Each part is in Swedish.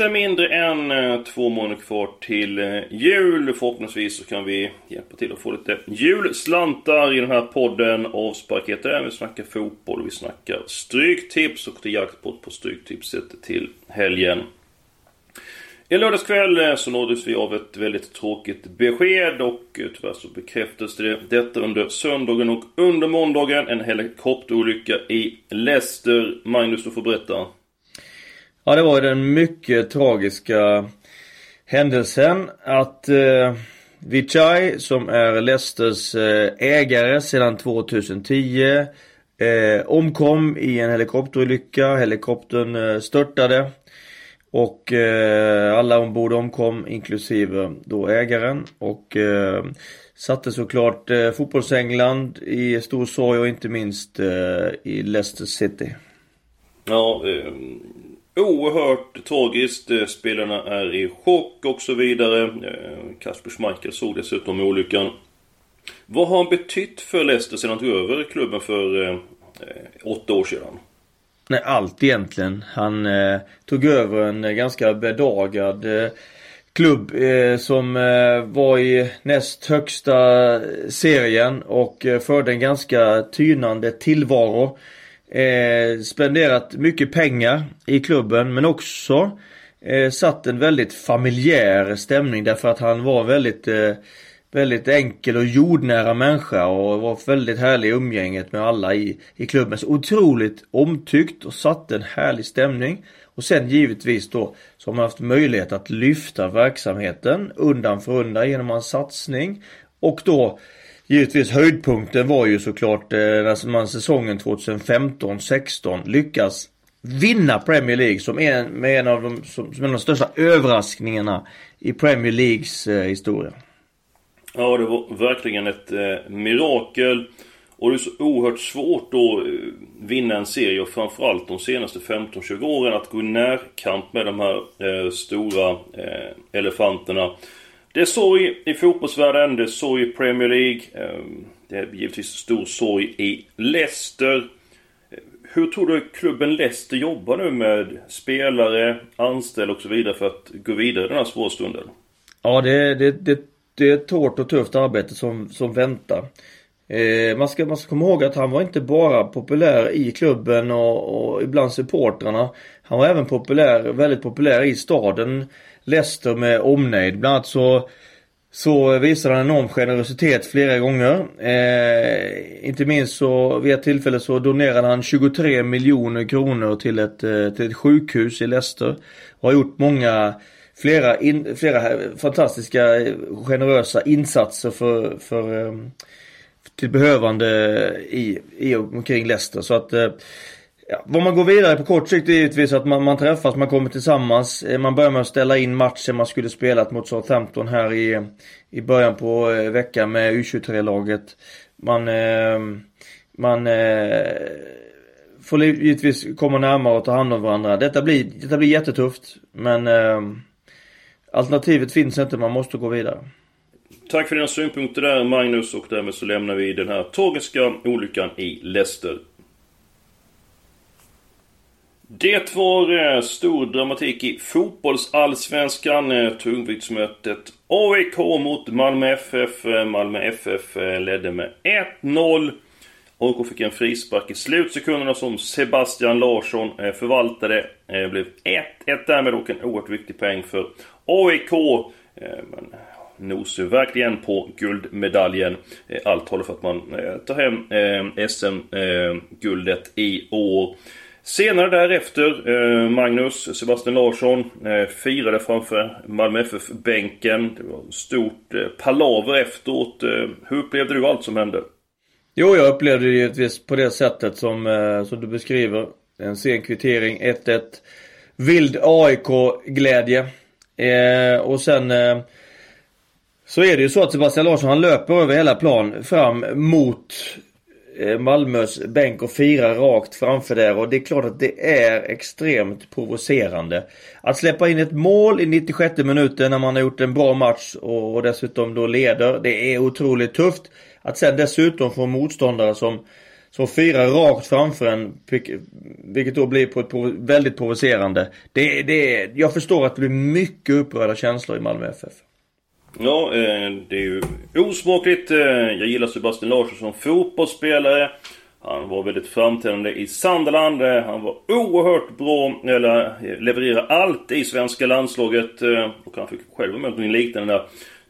Det är mindre än eh, två månader kvar till eh, jul. Förhoppningsvis så kan vi hjälpa till att få lite julslantar i den här podden. Avsparket där vi snackar fotboll, vi snackar stryktips och det jackpot på stryktipset till helgen. I lördagskväll eh, så nåddes vi av ett väldigt tråkigt besked och tyvärr så bekräftades det detta under söndagen och under måndagen. En helikopterolycka i Leicester. Magnus, du får berätta. Ja, det var ju den mycket tragiska händelsen att eh, Vichai, som är Leicesters eh, ägare sedan 2010, eh, omkom i en helikopterolycka. Helikoptern eh, störtade. Och eh, alla ombord omkom, inklusive då ägaren. Och eh, satte såklart eh, fotbollsengland i stor sorg och inte minst eh, i Leicester City. Ja, ehm, oerhört tragiskt. Eh, spelarna är i chock och så vidare. Eh, Kasper Schmeichel såg dessutom olyckan. Vad har han betytt för Leicester sedan han tog över klubben för eh, eh åtta år sedan? Nej, allt egentligen. Han eh, tog över en ganska bedagad eh, klubb eh, som var i näst högsta serien och förde en ganska tynande tillvaro. Eh, spenderat mycket pengar i klubben men också eh, satt en väldigt familjär stämning därför att han var väldigt eh, Väldigt enkel och jordnära människa och var väldigt härlig i umgänget med alla i, i klubben. Så otroligt omtyckt och satte en härlig stämning. Och sen givetvis då så har man haft möjlighet att lyfta verksamheten undan för undan genom hans satsning. Och då Givetvis höjdpunkten var ju såklart eh, när man säsongen 2015-16 lyckas vinna Premier League som en, med en av de, som, som en av de största överraskningarna i Premier Leagues eh, historia. Ja, det var verkligen ett eh, mirakel. Och det är så oerhört svårt att eh, vinna en serie och framförallt de senaste 15-20 åren att gå i närkamp med de här eh, stora eh, elefanterna. Det är sorg i fotbollsvärlden, det är sorg i Premier League. Ehm, det är givetvis stor sorg i Leicester. Hur tror du klubben Leicester jobbar nu med spelare, anställda och så vidare för att gå vidare i den här svåra stunden? Ja, det, det, det, det är ett hårt och tufft arbete som, som väntar. Eh, man, ska, man ska komma ihåg att han var inte bara populär i klubben och, och ibland supportrarna. Han var även populär, väldigt populär i staden Leicester med omnejd. Bland annat så så visade han enorm generositet flera gånger. Eh, inte minst så vid ett tillfälle så donerade han 23 miljoner kronor till ett, eh, till ett sjukhus i Leicester. Och har gjort många, flera, in, flera fantastiska eh, generösa insatser för, för eh, till behövande i, i och omkring Leicester. Så att eh, Ja, vad man går vidare på kort sikt är givetvis att man, man träffas, man kommer tillsammans. Eh, man börjar med att ställa in matchen man skulle spelat mot Southampton här i, i början på eh, veckan med U23-laget. Man, eh, man eh, får givetvis komma närmare och ta hand om varandra. Detta blir, detta blir jättetufft. Men eh, alternativet finns inte, man måste gå vidare. Tack för dina synpunkter där Magnus och därmed så lämnar vi den här tragiska olyckan i Leicester det var eh, stor dramatik i fotbollsallsvenskan. Eh, tungviktsmötet AIK mot Malmö FF. Malmö FF eh, ledde med 1-0. AIK fick en frispark i slutsekunderna som Sebastian Larsson eh, förvaltade. Det blev 1-1 därmed och en oerhört viktig poäng för AIK. Men nosar verkligen på guldmedaljen. Allt håller för att man tar hem SM-guldet i år. Senare därefter, eh, Magnus Sebastian Larsson eh, firade framför Malmö FF-bänken. Det var stort eh, palaver efteråt. Eh, hur upplevde du allt som hände? Jo, jag upplevde det givetvis på det sättet som, eh, som du beskriver. En sen kvittering, 1-1. Vild AIK-glädje. Eh, och sen eh, så är det ju så att Sebastian Larsson han löper över hela plan fram mot Eh, Malmös bänk och firar rakt framför där och det är klart att det är extremt provocerande. Att släppa in ett mål i 96 minuten när man har gjort en bra match och dessutom då leder. Det är otroligt tufft. Att sen dessutom få motståndare som som firar rakt framför en, vilket då blir på ett väldigt provocerande. Det, det, jag förstår att det blir mycket upprörda känslor i Malmö FF. Ja, eh, det är ju osmakligt. Eh, jag gillar Sebastian Larsson som fotbollsspelare. Han var väldigt framträdande i Sunderland. Eh, han var oerhört bra, eller levererade allt i svenska landslaget. Och han fick själv vara med om liknande där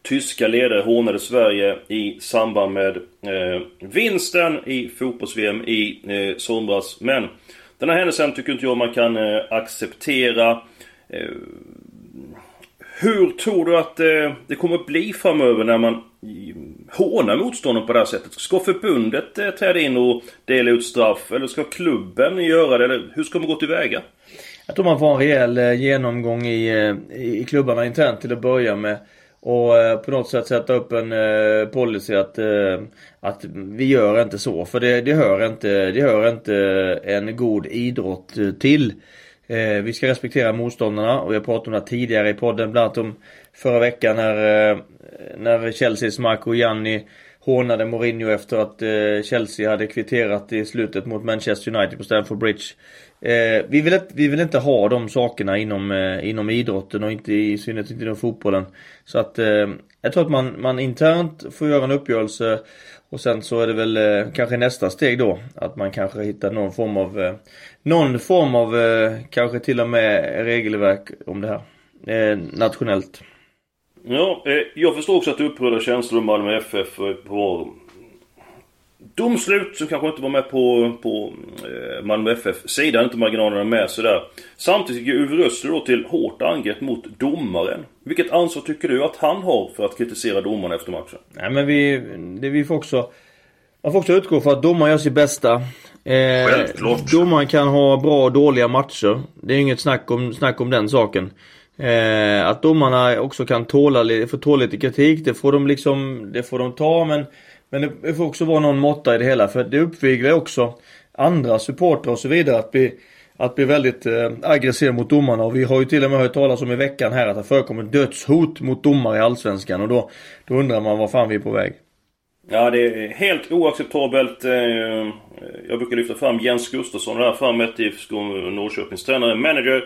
tyska ledare hånade Sverige i samband med eh, vinsten i fotbolls-VM i eh, somras. Men den här händelsen tycker inte jag man kan eh, acceptera. Hur tror du att eh, det kommer att bli framöver när man hånar motståndaren på det här sättet? Ska förbundet eh, träda in och dela ut straff? Eller ska klubben göra det? Eller hur ska man gå tillväga? Jag tror man får en rejäl eh, genomgång i, i klubbarna internt till att börja med. Och på något sätt sätta upp en policy att, att vi gör inte så. För det, det, hör inte, det hör inte en god idrott till. Eh, vi ska respektera motståndarna och vi har pratat om det tidigare i podden. Bland annat om förra veckan när, eh, när Chelseas Marco Gianni hånade Mourinho efter att eh, Chelsea hade kvitterat i slutet mot Manchester United på Stamford Bridge. Eh, vi, vill, vi vill inte ha de sakerna inom, eh, inom idrotten och inte i synnerhet inte inom fotbollen. Så att eh, jag tror att man, man internt får göra en uppgörelse och sen så är det väl eh, kanske nästa steg då att man kanske hittar någon form av eh, någon form av eh, kanske till och med regelverk om det här eh, nationellt. Ja, jag förstår också att du upprörda känslor om Malmö FF på domslut som kanske inte var med på, på eh, Malmö FF-sidan, inte marginalerna med sådär. Samtidigt gick Uwe Rössler då till hårt angrepp mot domaren. Vilket ansvar tycker du att han har för att kritisera domaren efter matchen? Nej men vi, det vi får också man får också utgå för att domaren gör sitt bästa. Eh, Självklart. Domaren kan ha bra och dåliga matcher. Det är inget snack om, snack om den saken. Eh, att domarna också kan tåla, få tåla lite kritik, det får de liksom, det får de ta men men det får också vara någon måtta i det hela för det uppviglar också andra supportrar och så vidare att bli att bli väldigt eh, aggressiv mot domarna och vi har ju till och med hört talas om i veckan här att det förekommer dödshot mot domare i Allsvenskan och då, då undrar man var fan vi är på väg. Ja, det är helt oacceptabelt. Eh, jag brukar lyfta fram Jens Gustafsson, det här framme IFK Norrköpings tränare, manager.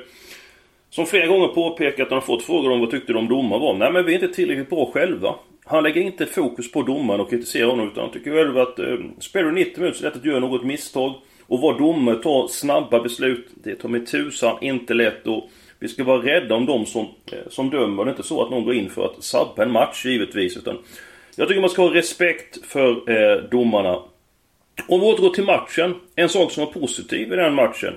Som flera gånger påpekat när han fått frågor om vad tyckte de om domare var. Nej men vi är inte tillräckligt bra själva. Han lägger inte fokus på domaren och kritiserar honom utan han tycker själv att eh, spelar du 90 minuter så är det att göra något misstag. Och vad domare, tar, snabba beslut. Det tar med tusan inte lätt och vi ska vara rädda om de som, eh, som dömer. Det är inte så att någon går in för att sabba en match givetvis utan jag tycker man ska ha respekt för eh, domarna. Om vi återgår till matchen. En sak som var positiv i den matchen.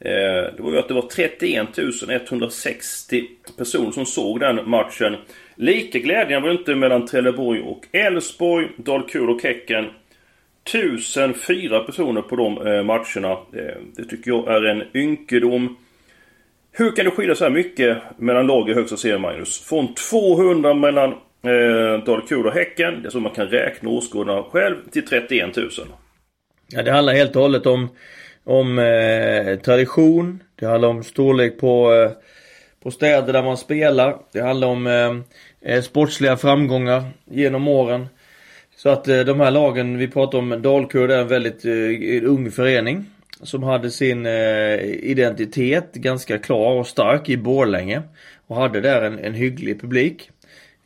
Eh, det var ju att det var 31 160 personer som såg den matchen. Lika glädjande var det inte mellan Trelleborg och Elfsborg, Dalkurd och Häcken. 1004 personer på de eh, matcherna. Eh, det tycker jag är en ynkedom. Hur kan det skilja så här mycket mellan lag i högsta serien, Magnus? Från 200 mellan eh, Dalkurd och Häcken, det är så man kan räkna åskådarna själv, till 31 000. Ja, det handlar helt och hållet om, om eh, tradition. Det handlar om storlek på, eh, på städer där man spelar. Det handlar om eh, eh, sportsliga framgångar genom åren. Så att eh, de här lagen, vi pratar om Dalkurd är en väldigt eh, ung förening. Som hade sin eh, identitet ganska klar och stark i Borlänge. Och hade där en, en hygglig publik.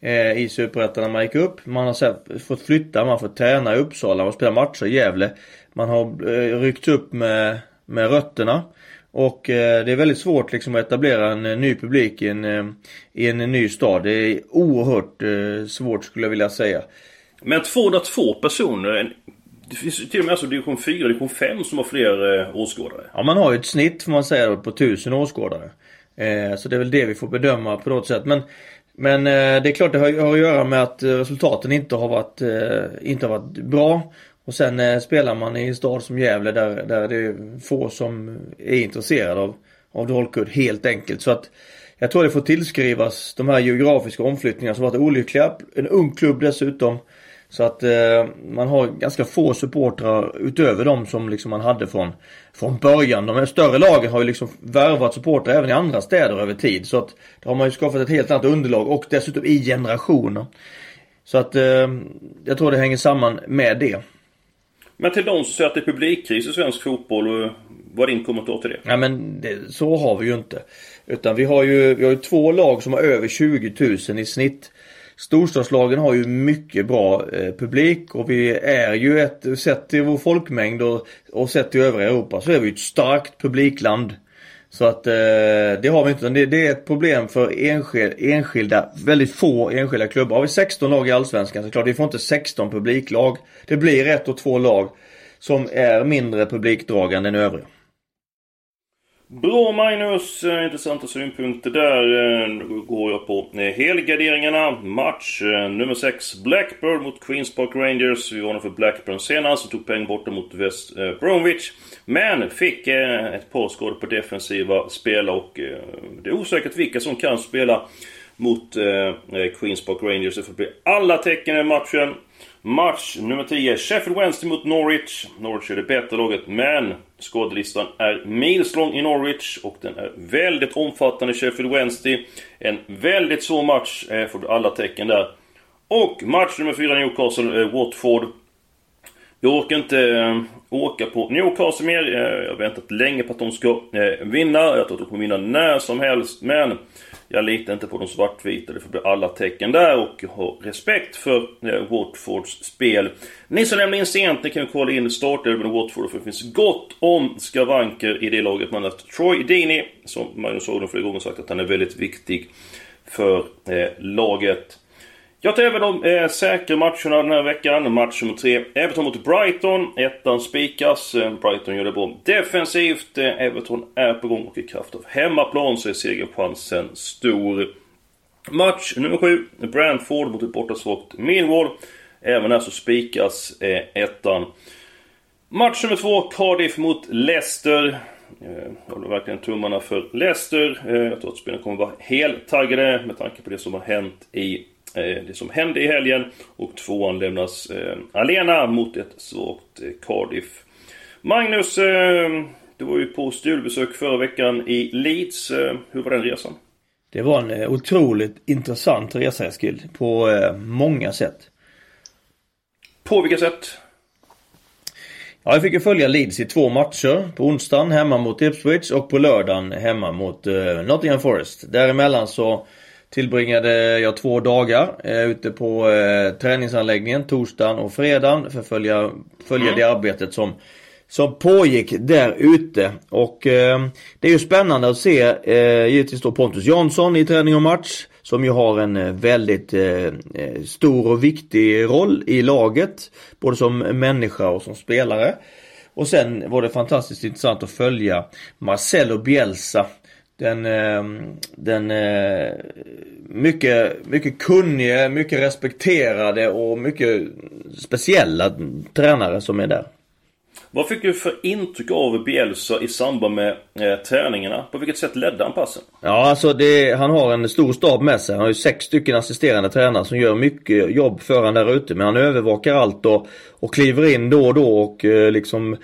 Eh, I Superettan när man gick upp. Man har sen fått flytta, man har fått träna i Uppsala och spela matcher i Gävle. Man har eh, ryckt upp med, med rötterna. Och eh, det är väldigt svårt liksom att etablera en, en ny publik i en, eh, i en, ny stad. Det är oerhört eh, svårt skulle jag vilja säga. Men 202 personer. Det finns till och med alltså division 4 division 5 som har fler eh, åskådare. Ja man har ju ett snitt får man säga på 1000 åskådare. Eh, så det är väl det vi får bedöma på något sätt. Men, men eh, det är klart det har, har att göra med att resultaten inte har varit, eh, inte har varit bra. Och sen eh, spelar man i en stad som Gävle där, där det är få som är intresserade av, av Dalkurd helt enkelt. Så att jag tror det får tillskrivas de här geografiska omflyttningarna som varit olyckliga. En ung klubb dessutom. Så att eh, man har ganska få supportrar utöver de som liksom man hade från, från början. De här större lagen har ju liksom värvat supportrar även i andra städer över tid. Så att då har man ju skapat ett helt annat underlag och dessutom i generationer. Så att eh, jag tror det hänger samman med det. Men till de som säger att det är publikkris i svensk fotboll, vad är din kommentar till det? Ja men det, så har vi ju inte. Utan vi har ju, vi har ju två lag som har över 20 000 i snitt. Storstadslagen har ju mycket bra eh, publik och vi är ju ett, sett till vår folkmängd och, och sett till övriga Europa så är vi ett starkt publikland. Så att eh, det har vi inte. Det, det är ett problem för enskil, enskilda, väldigt få enskilda klubbar. Har vi 16 lag i Allsvenskan så klart vi får inte 16 publiklag. Det blir ett och två lag som är mindre publikdragande än övriga. Bra Magnus, eh, intressanta synpunkter där. Eh, nu går jag på eh, helgarderingarna. Match nummer 6, Blackburn mot Queens Park Rangers. Vi varnade för Blackburn senast och tog poäng borta mot West Bromwich. Men fick ett par skador på defensiva spelare och det är osäkert vilka som kan spela mot eh, Queens Park Rangers. Det får bli alla tecken i matchen. Match nummer 10. Sheffield Wednesday mot Norwich. Norwich är det bättre laget, men skadelistan är milslång i Norwich och den är väldigt omfattande i Sheffield Wednesday. En väldigt svår match, eh, får alla tecken där. Och match nummer 4 Newcastle, eh, Watford. Jag orkar inte eh, åka på Newcastle mer. Eh, jag har väntat länge på att de ska eh, vinna. Jag tror att de kommer vinna när som helst, men jag litar inte på de svartvita. Det får bli alla tecken där och ha har respekt för eh, Watfords spel. Ni som lämnar in sent, ni kan kolla in startelvan Watford för det finns gott om skavanker i det laget. Man har haft Troy Deeney, som Magnus Haglund flera gånger sagt att han är väldigt viktig för eh, laget. Jag tar även de eh, säkra matcherna den här veckan. Match nummer 3. Everton mot Brighton. Ettan spikas. Eh, Brighton gör det bra defensivt. Eh, Everton är på gång och i kraft av hemmaplan så är segerchansen stor. Match nummer 7. Brantford mot ett bortasvagt Millwall. Även här så spikas eh, ettan. Match nummer 2. Cardiff mot Leicester. Jag håller verkligen tummarna för Leicester. Jag tror att spelarna kommer vara heltaggade med tanke på det som har hänt i det som hände i helgen. Och tvåan lämnas eh, alena mot ett svagt eh, Cardiff. Magnus, du var ju på studiebesök förra veckan i Leeds. Hur var den resan? Det var en otroligt intressant resa Eskil. På många sätt. På vilka sätt? Ja, jag fick ju följa Leeds i två matcher. På onsdagen hemma mot Ipswich och på lördagen hemma mot Nottingham Forest. Däremellan så tillbringade jag två dagar eh, ute på eh, träningsanläggningen torsdagen och fredagen för att följa, följa mm. det arbetet som som pågick där ute och eh, det är ju spännande att se eh, givetvis då Pontus Jansson i träning och match som ju har en eh, väldigt eh, eh, stor och viktig roll i laget både som människa och som spelare. Och sen var det fantastiskt intressant att följa Marcelo Bielsa den, eh, den eh, mycket, mycket kunnige, mycket respekterade och mycket speciella tränare som är där. Vad fick du för intryck av Bielsa i samband med eh, träningarna? På vilket sätt ledde han passen? Ja, alltså det, han har en stor stab med sig. Han har ju sex stycken assisterande tränare som gör mycket jobb för han där ute. Men han övervakar allt och, och kliver in då och då och eh, liksom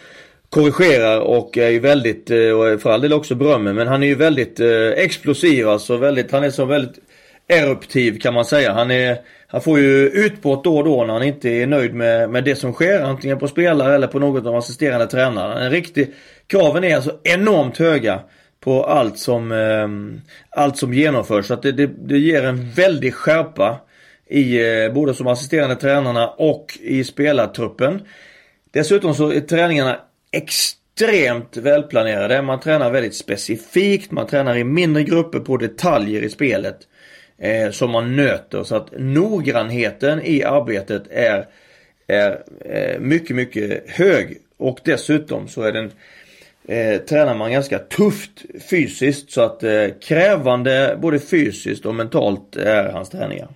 korrigerar och är ju väldigt, eh, och för all del också berömmer, men han är ju väldigt eh, explosiv alltså. Väldigt, han är så väldigt eruptiv kan man säga. Han, är, han får ju utbrott då och då när han inte är nöjd med, med det som sker. Antingen på spelare eller på något av de assisterande tränarna. En riktig, kraven är alltså enormt höga på allt som, eh, allt som genomförs. Så att det, det, det ger en väldig skärpa i eh, både som assisterande tränarna och i spelartruppen. Dessutom så är träningarna extremt välplanerade. Man tränar väldigt specifikt. Man tränar i mindre grupper på detaljer i spelet. Eh, som man nöter. Så att noggrannheten i arbetet är, är eh, mycket, mycket hög. Och dessutom så är den eh, tränar man ganska tufft fysiskt. Så att eh, krävande både fysiskt och mentalt är hans träningar.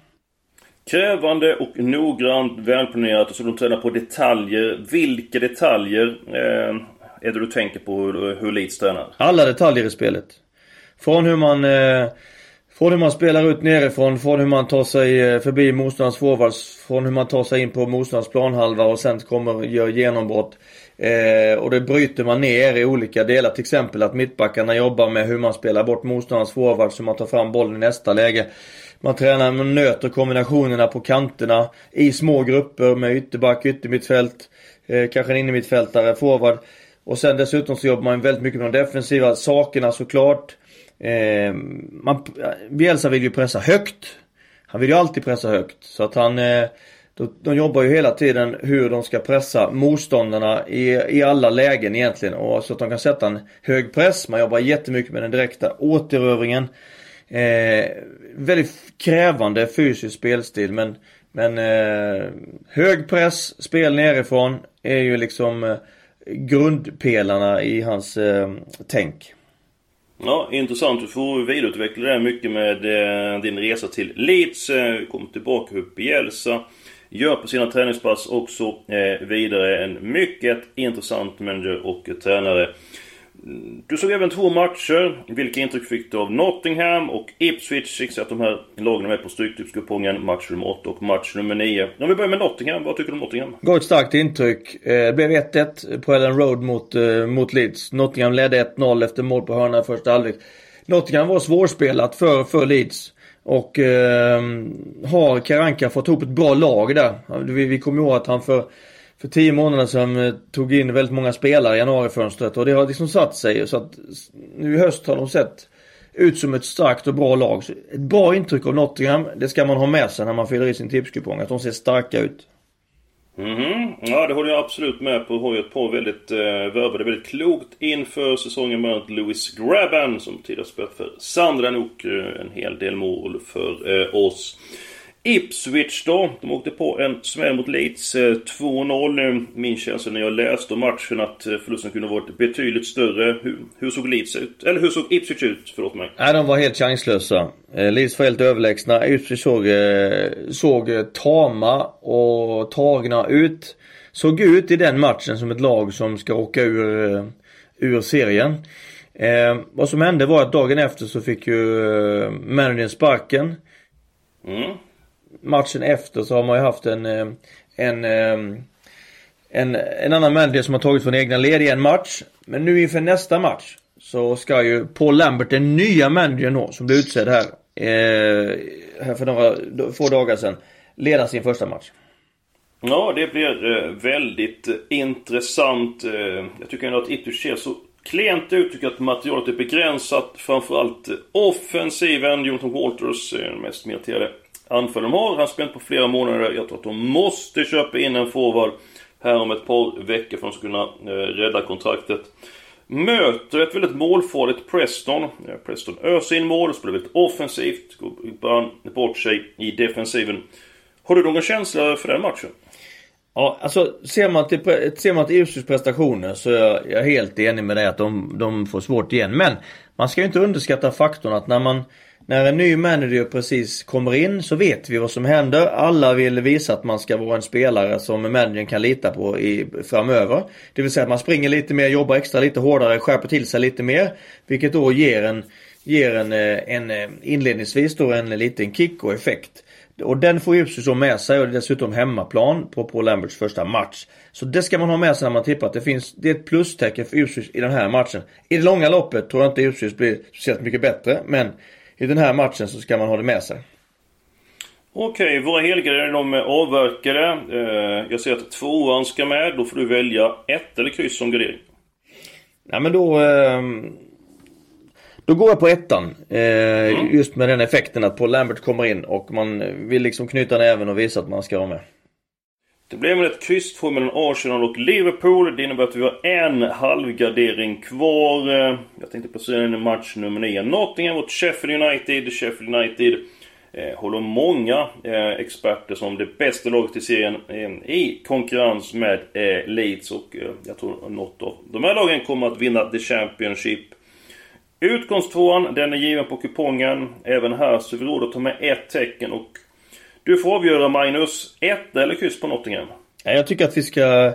Krävande och noggrant, välplanerat och så de tränar på detaljer. Vilka detaljer eh, är det du tänker på hur, hur Leeds tränar? Alla detaljer i spelet. Från hur man eh, Från hur man spelar ut nerifrån, från hur man tar sig eh, förbi motståndarens forwards, från hur man tar sig in på motståndarens planhalva och sen kommer och gör genombrott. Eh, och det bryter man ner i olika delar. Till exempel att mittbackarna jobbar med hur man spelar bort motståndarens forward. Så man tar fram bollen i nästa läge. Man tränar, man nöter kombinationerna på kanterna i små grupper med ytterback, yttermittfält, eh, kanske en innermittfältare, forward. Och sen dessutom så jobbar man väldigt mycket med de defensiva sakerna såklart. Eh, man, Bielsa vill ju pressa högt. Han vill ju alltid pressa högt. Så att han eh, de, jobbar ju hela tiden hur de ska pressa motståndarna i, i alla lägen egentligen. Och så att de kan sätta en hög press. Man jobbar jättemycket med den direkta återövringen. Eh, väldigt krävande fysisk spelstil men, men eh, hög press, spel nerifrån är ju liksom eh, grundpelarna i hans eh, tänk. Ja, intressant. Du får vidareutveckla det här mycket med eh, din resa till Leeds. Eh, kom tillbaka upp i Bielsa. Gör på sina träningspass också eh, vidare. En mycket intressant manager och tränare. Du såg även två matcher. Vilka intryck fick du av Nottingham och Ipswich? Jag att de här lagen är med på Stryktipskupongen. Match nummer 8 och match nummer 9. Om vi börjar med Nottingham. Vad tycker du om Nottingham? Gav ett starkt intryck. Eh, det blev 1-1 på Ellen Road mot, eh, mot Leeds. Nottingham ledde 1-0 efter mål på hörna i första halvlek. Nottingham var svårspelat för, för Leeds. Och eh, har Karanka fått ihop ett bra lag där. Vi, vi kommer ihåg att han för för tio månader sedan eh, tog in väldigt många spelare i januarifönstret och det har liksom satt sig. Så att nu i höst har de sett ut som ett starkt och bra lag. Så ett bra intryck av Nottingham, det ska man ha med sig när man fyller i sin tipskupong. Att de ser starka ut. Mm Ja, det håller jag absolut med på. Har ju ett par väldigt eh, värvade väldigt klokt inför säsongen. med Louis Graben som tidigare spelat för Sandra och eh, en hel del mål för eh, oss. Ipswich då, de åkte på en smäll mot Leeds. 2-0. Eh, Min känsla när jag läste om matchen att eh, förlusten kunde varit betydligt större. Hur, hur, såg Leeds ut? Eller hur såg Ipswich ut? Förlåt mig. Nej, de var helt chanslösa. Eh, Leeds var helt överlägsna. Ipswich såg, såg tama och tagna ut. Såg ut i den matchen som ett lag som ska åka ur, ur serien. Eh, vad som hände var att dagen efter så fick ju eh, managern sparken. Mm matchen efter så har man ju haft en, eh, en, eh, en, en annan manager som har tagit från egna led i en match. Men nu inför nästa match så ska ju Paul Lambert, den nya managern då, som blev utsedd här, eh, här för några få dagar sedan, leda sin första match. Ja, det blir eh, väldigt intressant. jag tycker ändå att Ipswich ser så klent ut. Tycker att materialet är begränsat. Framförallt offensiven. Jonathan Walters är den mest meriterade anfall de har. Han spelar på flera månader. Jag tror att de måste köpa in en forward här om ett par veckor för att de ska kunna eh, rädda kontraktet. Möter ett väldigt målfarligt Preston. Eh, Preston öser in mål, spelar väldigt offensivt. Går bort sig i defensiven. Har du någon känsla för den matchen? Ja, alltså ser man till, ser man till Ipswich prestationer så är jag helt enig med dig att de, de får svårt igen. Men man ska ju inte underskatta faktorn att när man när en ny manager precis kommer in så vet vi vad som händer. Alla vill visa att man ska vara en spelare som managern kan lita på i, framöver. Det vill säga att man springer lite mer, jobbar extra lite hårdare, skärper till sig lite mer. Vilket då ger en, ger en, eh, en eh, inledningsvis då en liten kick och effekt. Och den får Ipswich då med sig och det är dessutom hemmaplan på Paul Lamberts första match. Så det ska man ha med sig när man tippar att det finns, det är ett plustecken för Ipswich i den här matchen. I det långa loppet tror jag inte Ipswich blir speciellt mycket bättre men i den här matchen så ska man ha det med sig. Okej, våra helgarder de är avverkade. Eh, jag ser att tvåan ska med. Då får du välja ett eller kryss som gardering. Nej men då... Ehm, då går jag på ettan. Eh, mm. Just med den effekten att Paul Lambert kommer in och man vill liksom knyta näven och visa att man ska vara med. Det blev väl ett kryss två mellan Arsenal och Liverpool. Det innebär att vi har en halvgardering kvar. Eh, jag tänkte placera in i match nummer 9. Nottingham mot Sheffield United. Sheffield United eh, håller många eh, experter som det bästa laget i serien eh, i konkurrens med eh, Leeds. Och eh, jag tror något av de här lagen kommer att vinna The Championship. Utgångstvåan, den är given på kupongen. Även här så vi råd att ta med ett tecken och du får avgöra Magnus. Ett eller kryss på Nottingham? Jag tycker att vi ska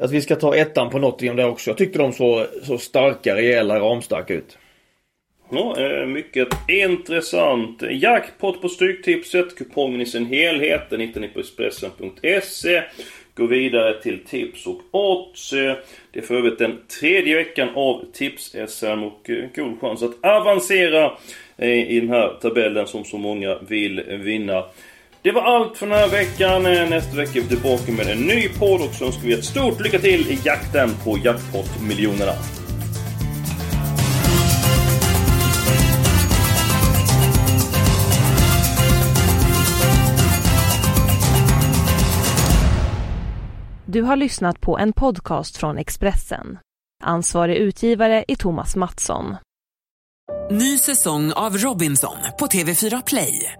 att vi ska ta ettan på Nottingham där också. Jag tyckte de så, så starka, rejäla, ramstarka ut. Ja, eh, mycket intressant. Jackpot på Stryktipset. Kupongen i sin helhet den hittar ni på Expressen.se. Gå vidare till tips och odds. Det är för övrigt den tredje veckan av Tips-SM och eh, god chans att avancera i den här tabellen som så många vill vinna. Det var allt för den här veckan. Nästa vecka är vi tillbaka med en ny podd och så önskar vi ett stort lycka till i jakten på jackpot-miljonerna. Du har lyssnat på en podcast från Expressen. Ansvarig utgivare är Thomas Mattsson. Ny säsong av Robinson på TV4 Play.